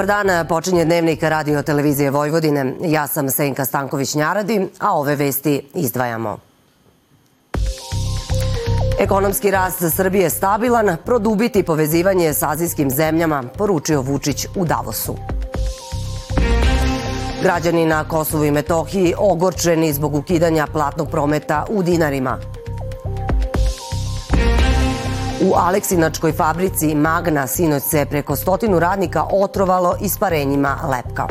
Dobar dan, počinje dnevnik radio televizije Vojvodine. Ja sam Senka Stanković-Njaradi, a ove vesti izdvajamo. Ekonomski rast Srbije je stabilan, produbiti povezivanje s azijskim zemljama, poručio Vučić u Davosu. Građani na Kosovu i Metohiji ogorčeni zbog ukidanja platnog prometa u dinarima. U Aleksinačkoj fabrici Magna sinoć se preko stotinu radnika otrovalo isparenjima lepka.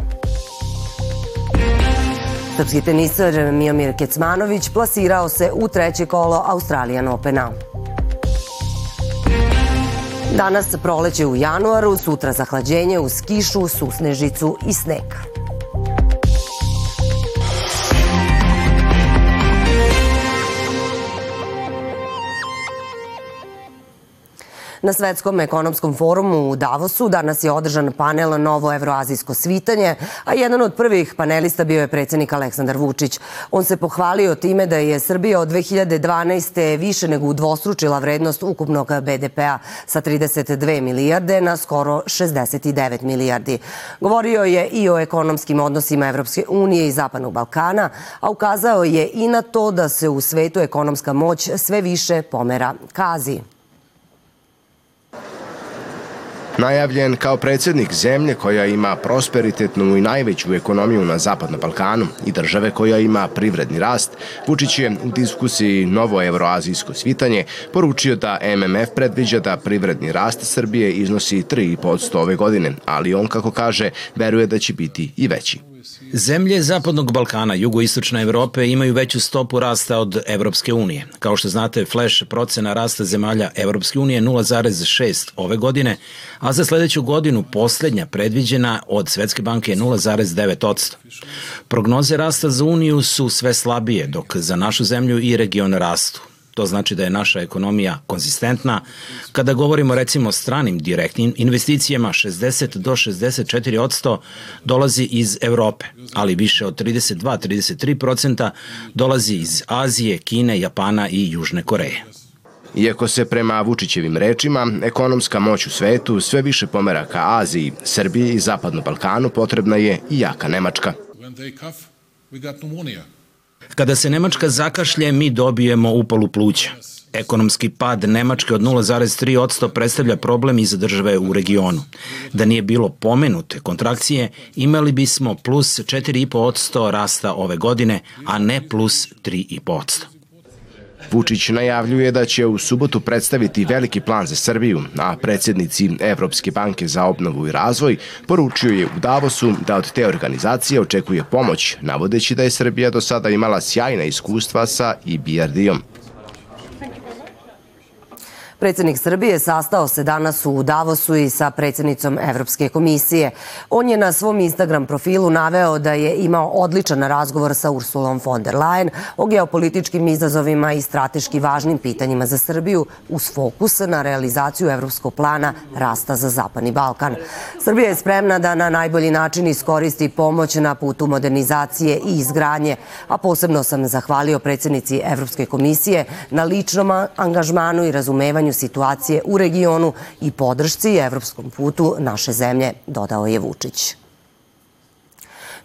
Srpski teniser Miomir Kecmanović plasirao se u treće kolo Australijan Opena. Danas proleće u januaru, sutra zahlađenje uz kišu, susnežicu i sneg. Na Svetskom ekonomskom forumu u Davosu danas je održan panel Novo evroazijsko svitanje, a jedan od prvih panelista bio je predsednik Aleksandar Vučić. On se pohvalio time da je Srbija od 2012. više nego udvostručila vrednost ukupnog BDP-a sa 32 milijarde na skoro 69 milijardi. Govorio je i o ekonomskim odnosima Evropske unije i Zapadnog Balkana, a ukazao je i na to da se u svetu ekonomska moć sve više pomera ka Aziji. Najavljen kao predsednik zemlje koja ima prosperitetnu i najveću ekonomiju na Zapadnom Balkanu i države koja ima privredni rast, Vučić je u diskusiji Novo evroazijsko svitanje poručio da MMF predviđa da privredni rast Srbije iznosi 3,5% ove godine, ali on, kako kaže, veruje da će biti i veći. Zemlje Zapadnog Balkana, jugoistočne Evrope imaju veću stopu rasta od Evropske unije. Kao što znate, flash procena rasta zemalja Evropske unije 0,6 ove godine, a za sledeću godinu poslednja predviđena od Svetske banke je 0,9 Prognoze rasta za Uniju su sve slabije, dok za našu zemlju i region rastu. To znači da je naša ekonomija konzistentna. Kada govorimo recimo o stranim direktnim investicijama, 60 do 64 odsto dolazi iz Evrope, ali više od 32-33 dolazi iz Azije, Kine, Japana i Južne Koreje. Iako se prema Vučićevim rečima ekonomska moć u svetu sve više pomera ka Aziji, Srbiji i Zapadnom Balkanu potrebna je i jaka Nemačka. When they cough, we got pneumonia. Kada se Nemačka zakašlje, mi dobijemo upalu pluća. Ekonomski pad Nemačke od 0,3% predstavlja problem i za države u regionu. Da nije bilo pomenute kontrakcije, imali bismo plus 4,5% rasta ove godine, a ne plus 3,5%. Vučić najavljuje da će u subotu predstaviti veliki plan za Srbiju, a predsjednici Evropske banke za obnovu i razvoj poručio je u Davosu da od te organizacije očekuje pomoć, navodeći da je Srbija do sada imala sjajna iskustva sa EBRD-om. Predsednik Srbije sastao se danas u Davosu i sa predsednicom Evropske komisije. On je na svom Instagram profilu naveo da je imao odličan razgovor sa Ursulom von der Leyen o geopolitičkim izazovima i strateški važnim pitanjima za Srbiju uz fokus na realizaciju evropskog plana rasta za Zapadni Balkan. Srbija je spremna da na najbolji način iskoristi pomoć na putu modernizacije i izgradnje, a posebno sam zahvalio predsednici Evropske komisije na ličnom angažmanu i razumevanju rešavanju situacije u regionu i podršci evropskom putu naše zemlje, dodao je Vučić.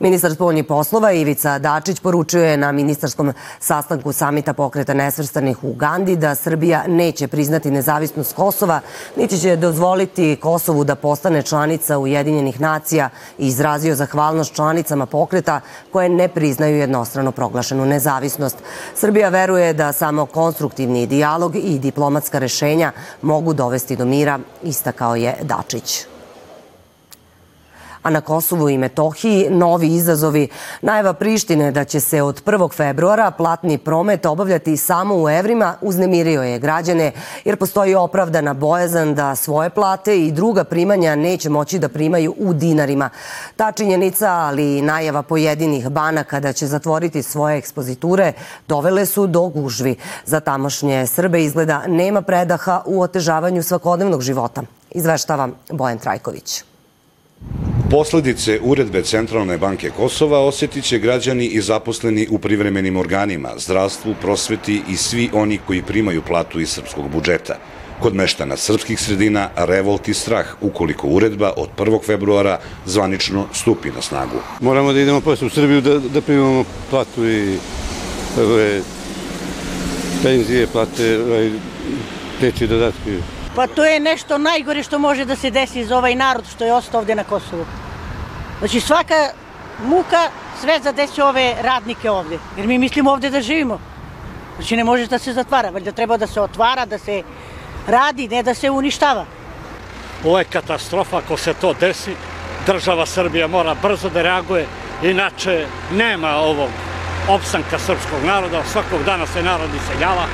Ministar spoljnih poslova Ivica Dačić poručio je na ministarskom sastanku samita pokreta nesvrstanih u Ugandi da Srbija neće priznati nezavisnost Kosova, niti će dozvoliti Kosovu da postane članica Ujedinjenih nacija i izrazio zahvalnost članicama pokreta koje ne priznaju jednostrano proglašenu nezavisnost. Srbija veruje da samo konstruktivni dijalog i diplomatska rešenja mogu dovesti do mira, istakao je Dačić a na Kosovu i Metohiji novi izazovi. Najava Prištine da će se od 1. februara platni promet obavljati samo u evrima uznemirio je građane jer postoji opravdana bojazan da svoje plate i druga primanja neće moći da primaju u dinarima. Ta činjenica, ali i najava pojedinih banaka da će zatvoriti svoje ekspoziture dovele su do gužvi. Za tamošnje Srbe izgleda nema predaha u otežavanju svakodnevnog života. Izveštava Bojan Trajković. Posledice uredbe Centralne banke Kosova osjetit će građani i zaposleni u privremenim organima, zdravstvu, prosveti i svi oni koji primaju platu iz srpskog budžeta. Kod meštana srpskih sredina revolt i strah ukoliko uredba od 1. februara zvanično stupi na snagu. Moramo da idemo posle u Srbiju da, da primamo platu i ove, penzije, plate, ovaj, teči dodatke. Pa to je nešto najgore što može da se desi za ovaj narod što je ostao ovde na Kosovu. Znači svaka muka sve zadesi ove radnike ovde. Jer mi mislimo ovde da živimo. Znači ne može da se zatvara, valjda treba da se otvara, da se radi, ne da se uništava. Ovo je katastrofa ako se to desi. Država Srbija mora brzo da reaguje, inače nema ovog opstanka srpskog naroda, svakog dana se narod iseljava.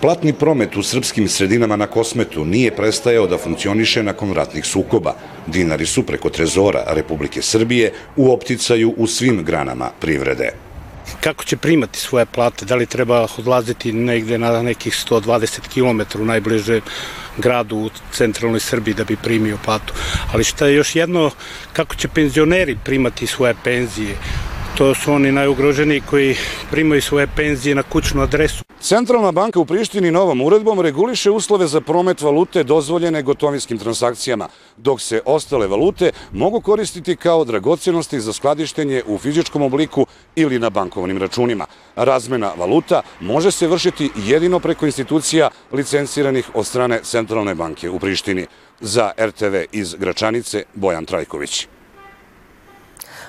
Platni promet u srpskim sredinama na Kosmetu nije prestajao da funkcioniše nakon ratnih sukoba. Dinari su preko trezora Republike Srbije u opticaju u svim granama privrede. Kako će primati svoje plate? Da li treba odlaziti negde na nekih 120 km u najbliže gradu u centralnoj Srbiji da bi primio platu? Ali šta je još jedno, kako će penzioneri primati svoje penzije? To su oni najugroženiji koji primaju svoje penzije na kućnu adresu. Centralna banka u Prištini novom uredbom reguliše uslove za promet valute dozvoljene gotovinskim transakcijama, dok se ostale valute mogu koristiti kao dragocjenosti za skladištenje u fizičkom obliku ili na bankovnim računima. Razmena valuta može se vršiti jedino preko institucija licenciranih od strane Centralne banke u Prištini. Za RTV iz Gračanice, Bojan Trajković.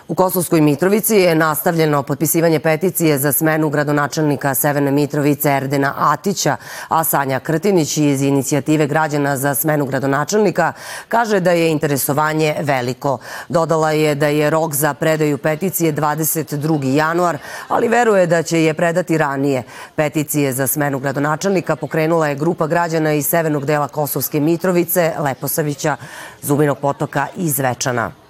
U Kosovskoj Mitrovici je nastavljeno potpisivanje peticije za smenu gradonačelnika Severne Mitrovice Erdena Atića, a Sanja Krtinić iz inicijative građana za smenu gradonačelnika kaže da je interesovanje veliko. Dodala je da je rok za predaju peticije 22. januar, ali veruje da će je predati ranije. Peticije za smenu gradonačelnika pokrenula je grupa građana iz severnog dela Kosovske Mitrovice, Leposavića, Zubinog potoka i Zvečana.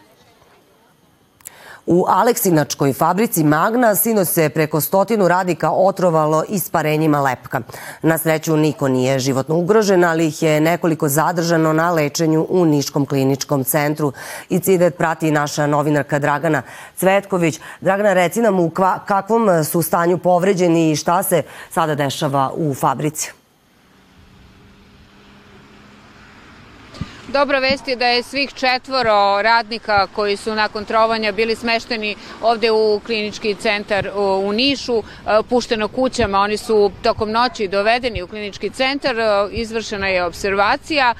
U Aleksinačkoj fabrici Magna sino se preko stotinu radnika otrovalo isparenjima lepka. Na sreću niko nije životno ugrožen, ali ih je nekoliko zadržano na lečenju u Niškom kliničkom centru. Incident prati naša novinarka Dragana Cvetković. Dragana, reci nam u kakvom su stanju povređeni i šta se sada dešava u fabrici? Dobra vest je da je svih četvoro radnika koji su nakon trovanja bili smešteni ovde u klinički centar u Nišu, e, pušteno kućama. Oni su tokom noći dovedeni u klinički centar, e, izvršena je observacija,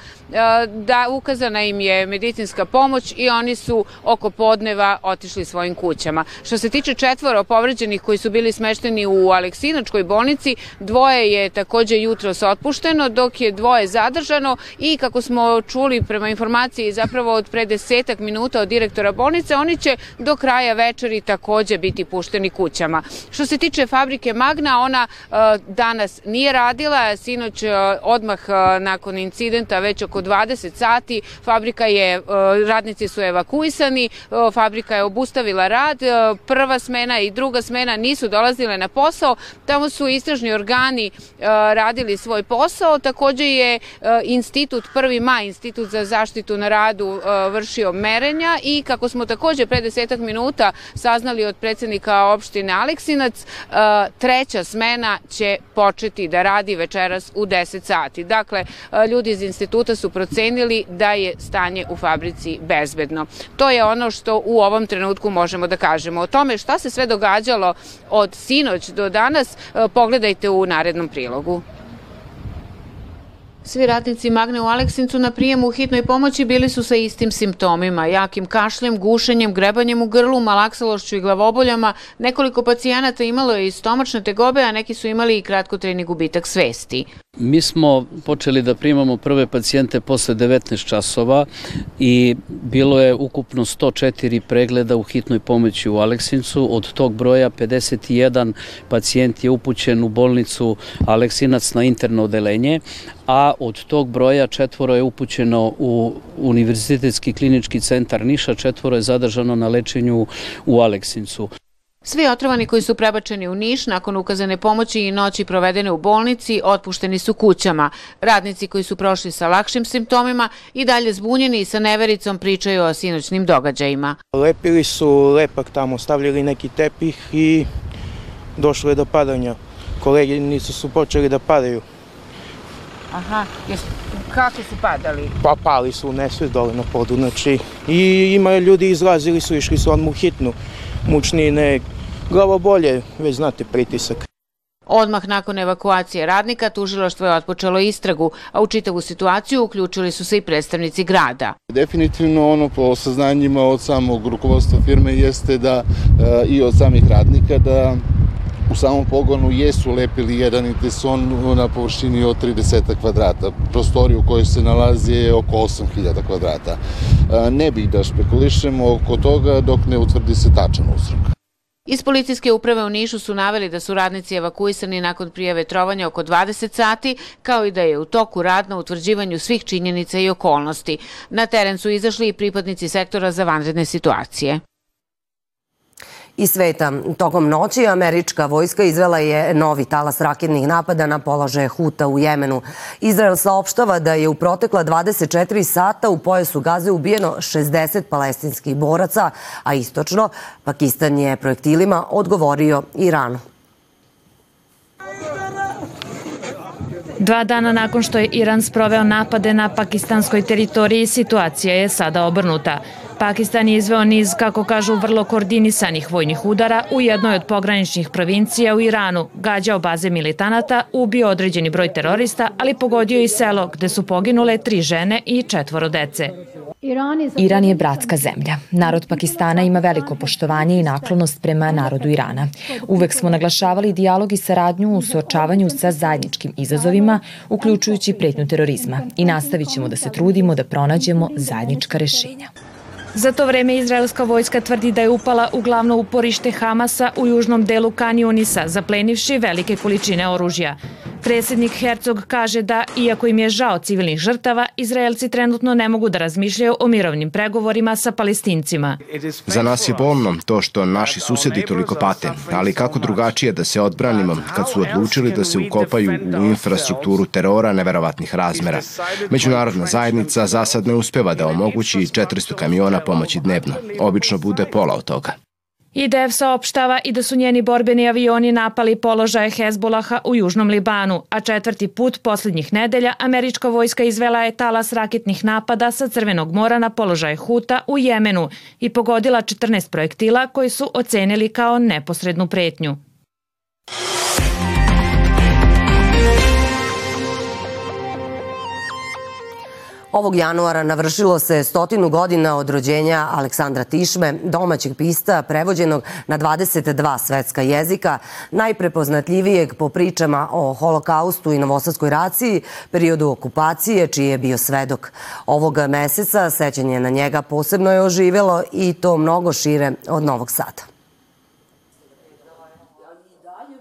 da ukazana im je medicinska pomoć i oni su oko podneva otišli svojim kućama. Što se tiče četvoro povređenih koji su bili smešteni u Aleksinačkoj bolnici, dvoje je takođe jutros otpušteno, dok je dvoje zadržano i kako smo čuli prema informaciji zapravo od pre desetak minuta od direktora bolnice, oni će do kraja večeri takođe biti pušteni kućama. Što se tiče fabrike Magna, ona danas nije radila, sinoć odmah nakon incidenta već oko 20 sati fabrika je, radnici su evakuisani, fabrika je obustavila rad, prva smena i druga smena nisu dolazile na posao, tamo su istražni organi radili svoj posao, takođe je institut 1. maj, institut za zaštitu na radu e, vršio merenja i kako smo takođe pre desetak minuta saznali od predsednika opštine Aleksinac, e, treća smena će početi da radi večeras u 10 sati. Dakle, e, ljudi iz instituta su procenili da je stanje u fabrici bezbedno. To je ono što u ovom trenutku možemo da kažemo. O tome šta se sve događalo od sinoć do danas, pogledajte u narednom prilogu. Svi radnici Magne u Aleksincu na prijemu u hitnoj pomoći bili su sa istim simptomima, jakim kašljem, gušenjem, grebanjem u grlu, malaksalošću i glavoboljama. Nekoliko pacijenata imalo je i stomačne tegobe, a neki su imali i kratkotreni gubitak svesti. Mi smo počeli da primamo prve pacijente posle 19 časova i bilo je ukupno 104 pregleda u hitnoj pomoći u Aleksincu. Od tog broja 51 pacijent je upućen u bolnicu Aleksinac na interno odelenje, a od tog broja četvoro je upućeno u Univerzitetski klinički centar Niša, četvoro je zadržano na lečenju u Aleksincu. Svi otrovani koji su prebačeni u Niš nakon ukazane pomoći i noći provedene u bolnici otpušteni su kućama. Radnici koji su prošli sa lakšim simptomima i dalje zbunjeni i sa nevericom pričaju o sinoćnim događajima. Lepili su lepak tamo, stavljali neki tepih i došlo je do padanja. Kolegi nisu su počeli da padaju. Aha, jes, kako su padali? Pa pali su u nesvest dole na podu, znači i ima ljudi izlazili su, išli su odmah u hitnu, mučnine, glavobolje, već znate pritisak. Odmah nakon evakuacije radnika, tužilaštvo je otpočelo istragu, a u čitavu situaciju uključili su se i predstavnici grada. Definitivno ono po saznanjima od samog rukovodstva firme jeste da e, i od samih radnika da u samom pogonu jesu lepili jedan inteson na površini od 30 kvadrata. Prostoriju u kojoj se nalazi je oko 8000 kvadrata. E, ne bih da špekulišemo oko toga dok ne utvrdi se tačan uzrok. Iz policijske uprave u Nišu su naveli da su radnici evakuisani nakon prijave trovanja oko 20 sati, kao i da je u toku rad na utvrđivanju svih činjenica i okolnosti. Na teren su izašli i pripadnici sektora za vanredne situacije i sveta. Tokom noći američka vojska izvela je novi talas raketnih napada na položaje Huta u Jemenu. Izrael saopštava da je u protekla 24 sata u pojasu Gaze ubijeno 60 palestinskih boraca, a istočno Pakistan je projektilima odgovorio Iranu. Dva dana nakon što je Iran sproveo napade na pakistanskoj teritoriji, situacija je sada obrnuta. Pakistan je izveo niz, kako kažu, vrlo koordinisanih vojnih udara u jednoj od pograničnih provincija u Iranu, gađao baze militanata, ubio određeni broj terorista, ali pogodio i selo gde su poginule tri žene i četvoro dece. Iran je bratska zemlja. Narod Pakistana ima veliko poštovanje i naklonost prema narodu Irana. Uvek smo naglašavali dijalog i saradnju u suočavanju sa zajedničkim izazovima, uključujući pretnju terorizma i nastavit ćemo da se trudimo da pronađemo zajednička rešenja. Za to vreme izraelska vojska tvrdi da je upala u glavno uporište Hamasa u južnom delu Kanionisa, zaplenivši velike količine oružja. Predsednik Hercog kaže da, iako im je žao civilnih žrtava, Izraelci trenutno ne mogu da razmišljaju o mirovnim pregovorima sa palestincima. Za nas je bolno to što naši susedi toliko pate, ali kako drugačije da se odbranimo kad su odlučili da se ukopaju u infrastrukturu terora neverovatnih razmera. Međunarodna zajednica za sad ne uspeva da omogući 400 kamiona pomoći dnevno. Obično bude pola od toga. IDF saopštava i da su njeni borbeni avioni napali položaje Hezbolaha u Južnom Libanu, a četvrti put poslednjih nedelja američka vojska izvela je talas raketnih napada sa Crvenog mora na položaje Huta u Jemenu i pogodila 14 projektila koji su ocenili kao neposrednu pretnju. Ovog januara navršilo se stotinu godina od rođenja Aleksandra Tišme, domaćeg pista prevođenog na 22 svetska jezika, najprepoznatljivijeg po pričama o holokaustu i novosadskoj raciji, periodu okupacije, čiji je bio svedok. Ovog meseca sećanje na njega posebno je oživelo i to mnogo šire od Novog Sada.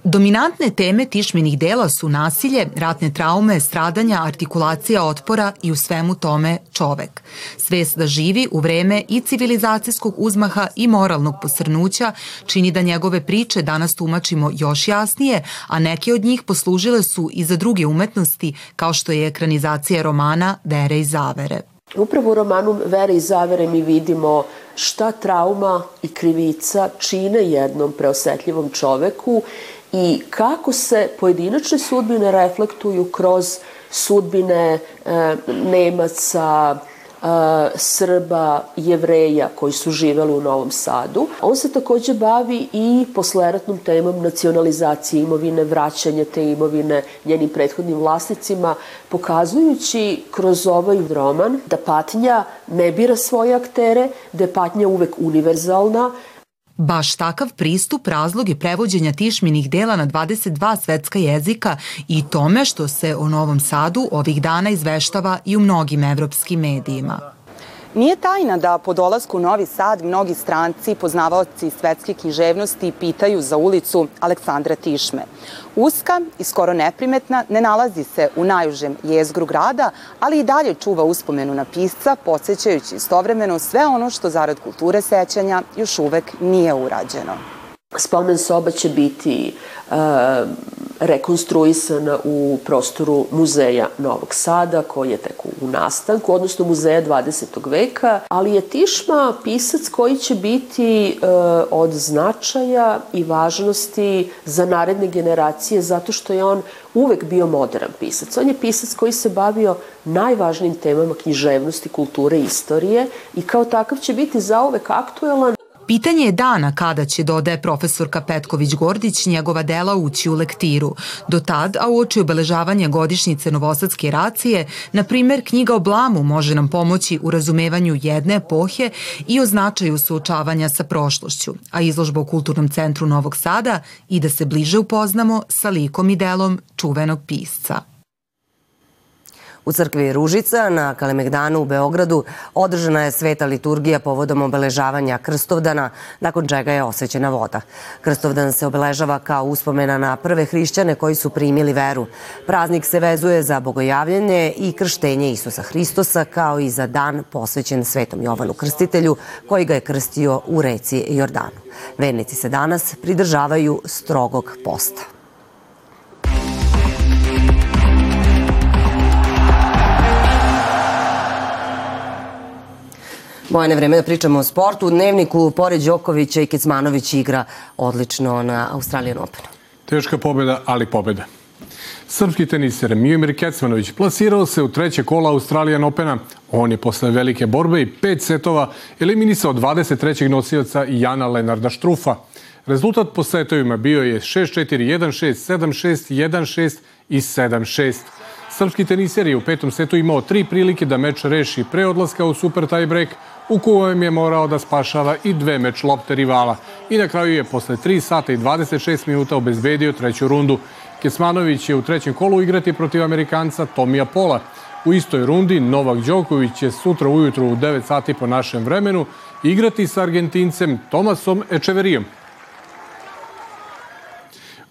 Dominantne teme tišmenih dela su nasilje, ratne traume, stradanja, artikulacija otpora i u svemu tome čovek. Svest da živi u vreme i civilizacijskog uzmaha i moralnog posrnuća čini da njegove priče danas tumačimo još jasnije, a neke od njih poslužile su i za druge umetnosti kao što je ekranizacija romana Vere i zavere. Upravo u romanu Vere i zavere mi vidimo šta trauma i krivica čine jednom preosetljivom čoveku i kako se pojedinačne sudbine reflektuju kroz sudbine e, Nemaca, e, Srba, Jevreja koji su živeli u Novom Sadu. On se takođe bavi i posleratnom temom nacionalizacije imovine, vraćanje te imovine njenim prethodnim vlasnicima, pokazujući kroz ovaj roman da patnja ne bira svoje aktere, da je patnja uvek univerzalna, Baš takav pristup razlog je prevođenja tišminih dela na 22 svetska jezika i tome što se o Novom Sadu ovih dana izveštava i u mnogim evropskim medijima. Nije tajna da po dolasku u Novi Sad mnogi stranci, poznavaoci svetske književnosti pitaju za ulicu Aleksandra Tišme. Uska i skoro neprimetna ne nalazi se u najužem jezgru grada, ali i dalje čuva uspomenu na pisca, podsjećajući istovremeno sve ono što zarad kulture sećanja još uvek nije urađeno. Spomen soba će biti uh, rekonstruisana u prostoru muzeja Novog Sada, koji je tek u nastanku, odnosno muzeja 20. veka, ali je Tišma pisac koji će biti e, od značaja i važnosti za naredne generacije, zato što je on uvek bio modern pisac. On je pisac koji se bavio najvažnijim temama književnosti, kulture i istorije i kao takav će biti zauvek aktuelan Pitanje je dana kada će, dodaje profesorka Petković-Gordić, njegova dela ući u lektiru. Do tad, a u oči obeležavanja godišnjice Novosadske racije, na primer, knjiga o blamu može nam pomoći u razumevanju jedne epohe i o značaju suočavanja sa prošlošću, a izložba u Kulturnom centru Novog Sada i da se bliže upoznamo sa likom i delom čuvenog pisca. U crkvi Ružica na Kalemegdanu u Beogradu održana je sveta liturgija povodom obeležavanja Krstovdana, nakon čega je osvećena voda. Krstovdan se obeležava kao uspomena na prve hrišćane koji su primili veru. Praznik se vezuje za bogojavljanje i krštenje Isusa Hristosa, kao i za dan posvećen Svetom Jovanu Krstitelju, koji ga je krstio u reci Jordanu. Vernici se danas pridržavaju strogog posta. Bojane, vreme da pričamo o sportu. U dnevniku, pored Đokovića i Kecmanović igra odlično na Australijan Open. Teška pobjeda, ali pobjeda. Srpski teniser Mijomir Kecmanović plasirao se u treće kola Australijan Opena. On je posle velike borbe i pet setova eliminisao 23. nosioca Jana Lenarda Štrufa. Rezultat po setovima bio je 6-4, 1-6, 7-6, 1-6 i 7-6. Srpski teniser je u petom setu imao tri prilike da meč reši pre odlaska u super tiebreak, u kojem je morao da spašava i dve meč lopte rivala. I na kraju je posle 3 sata i 26 minuta obezbedio treću rundu. Kesmanović je u trećem kolu igrati protiv Amerikanca Tomija Pola. U istoj rundi Novak Đoković će sutra ujutru u 9 sati po našem vremenu igrati sa Argentincem Tomasom Ečeverijom.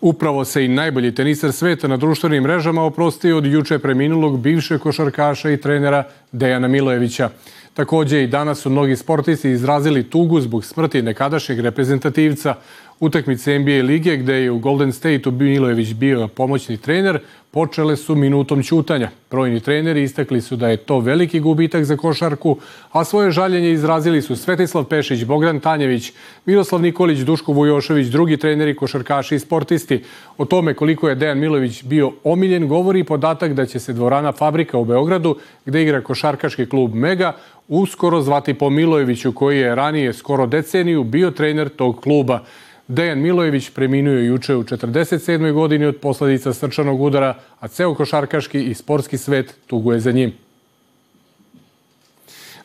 Upravo se i najbolji tenisar sveta na društvenim mrežama oprostio od juče preminulog bivšeg košarkaša i trenera Dejana Milojevića. Takođe i danas su mnogi sportisti izrazili tugu zbog smrti nekadašnjeg reprezentativca utakmice NBA lige gde je u Golden State-u Milojević bio pomoćni trener, počele su minutom ćutanja. Brojni treneri istakli su da je to veliki gubitak za košarku, a svoje žaljenje izrazili su Svetislav Pešić, Bogdan Tanjević, Miroslav Nikolić, Duško Vujošević, drugi treneri, košarkaši i sportisti. O tome koliko je Dejan Milović bio omiljen govori podatak da će se dvorana Fabrika u Beogradu, gde igra košarkaški klub Mega, uskoro zvati po Milojeviću koji je ranije skoro deceniju bio trener tog kluba. Dejan Milojević preminuo juče u 47. godini od posledica srčanog udara, a ceo košarkaški i sportski svet tuguje za njim.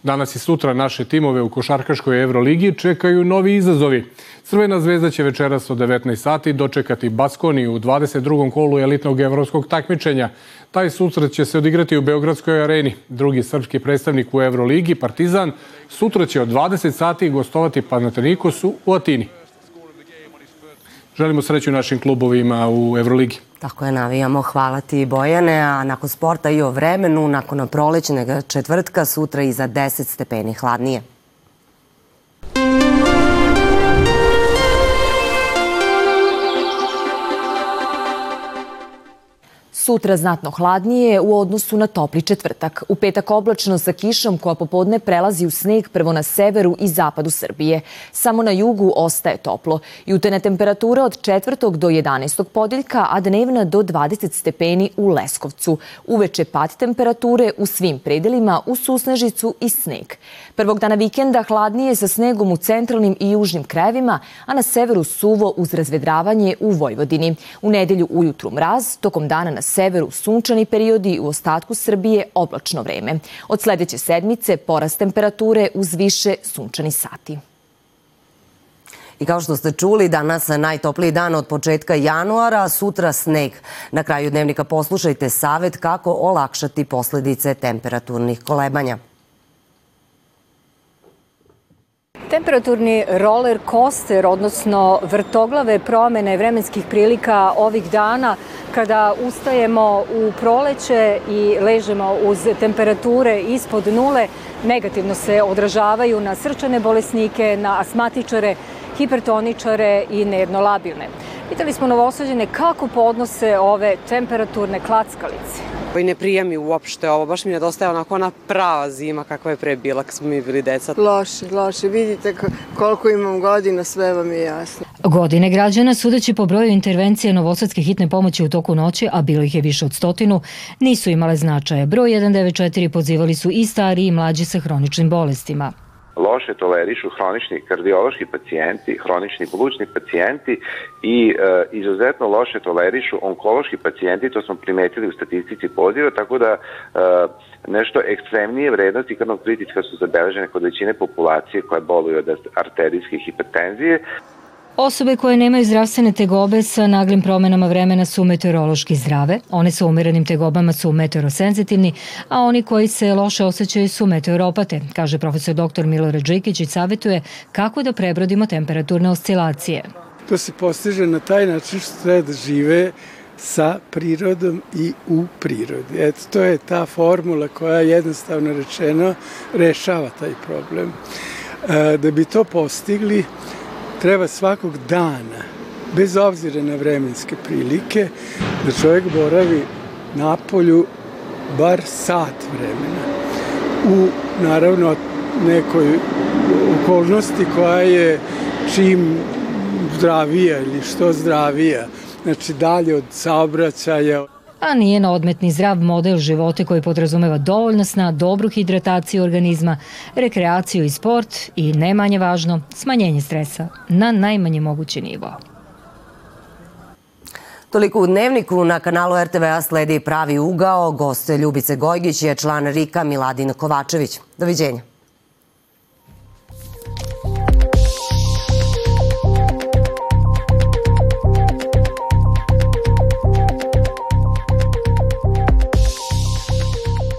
Danas i sutra naše timove u Košarkaškoj Euroligi čekaju novi izazovi. Crvena zvezda će večeras od 19 sati dočekati Baskoni u 22. kolu elitnog evropskog takmičenja. Taj susret će se odigrati u Beogradskoj areni. Drugi srpski predstavnik u Euroligi, Partizan, sutra će od 20 sati gostovati Panatenikosu u Atini. Želimo sreću našim klubovima u Euroligi. Tako je, navijamo. Hvala ti Bojane. A nakon sporta i o vremenu, nakon prolećneg četvrtka, sutra i za 10 stepeni hladnije. Sutra znatno hladnije u odnosu na topli četvrtak. U petak oblačno sa kišom koja popodne prelazi u sneg prvo na severu i zapadu Srbije. Samo na jugu ostaje toplo. Jutene temperatura od 4. do 11. podeljka, a dnevna do 20 stepeni u Leskovcu. Uveče pad temperature u svim predelima u Susnežicu i sneg. Prvog dana vikenda hladnije sa snegom u centralnim i južnim krajevima, a na severu suvo uz razvedravanje u Vojvodini. U nedelju ujutru mraz, tokom dana na severu sunčani periodi, u ostatku Srbije oblačno vreme. Od sledeće sedmice porast temperature uz više sunčani sati. I kao što ste čuli, danas najtopliji dan od početka januara, sutra sneg. Na kraju dnevnika poslušajte savet kako olakšati posledice temperaturnih kolebanja. Temperaturni roller coaster, odnosno vrtoglave promene vremenskih prilika ovih dana kada ustajemo u proleće i ležemo uz temperature ispod nule, negativno se odražavaju na srčane bolesnike, na asmatičare hipertoničare i nervno labilne. Pitali smo novosađene kako podnose ove temperaturne klackalice. I ne prija mi uopšte ovo, baš mi nedostaje onako ona prava zima kakva je pre bila kad smo mi bili deca. Loše, loše, vidite koliko imam godina, sve vam je jasno. Godine građana, sudeći po broju intervencije Novosadske hitne pomoći u toku noći, a bilo ih je više od stotinu, nisu imale značaje. Broj 194 pozivali su i stariji i mlađi sa hroničnim bolestima loše tolerišu hronični kardiološki pacijenti, hronični plućni pacijenti i e, izuzetno loše tolerišu onkološki pacijenti, to smo primetili u statistici poziva, tako da e, nešto ekstremnije vrednosti krvnog pritiska su zabeležene kod većine populacije koja boluju od arterijske hipertenzije. Osobe koje nemaju zdravstvene tegobe sa naglim promenama vremena su meteorološki zdrave, one sa umerenim tegobama su meteorosenzitivni, a oni koji se loše osjećaju su meteoropate, kaže profesor dr. Milorad Žikić i savjetuje kako da prebrodimo temperaturne oscilacije. To se postiže na taj način što treba da žive sa prirodom i u prirodi. Eto, to je ta formula koja jednostavno rečeno rešava taj problem. E, da bi to postigli, treba svakog dana, bez obzira na vremenske prilike, da čovjek boravi na polju bar sat vremena. U, naravno, nekoj okolnosti koja je čim zdravija ili što zdravija, znači dalje od saobraćaja a nije na odmetni zdrav model života koji podrazumeva dovoljno sna, dobru hidrataciju organizma, rekreaciju i sport i, ne manje važno, smanjenje stresa na najmanje mogući nivo. Toliko u dnevniku na kanalu RTV-a sledi pravi ugao. Goste Ljubice Gojgić je član Rika Miladin Kovačević. Doviđenja.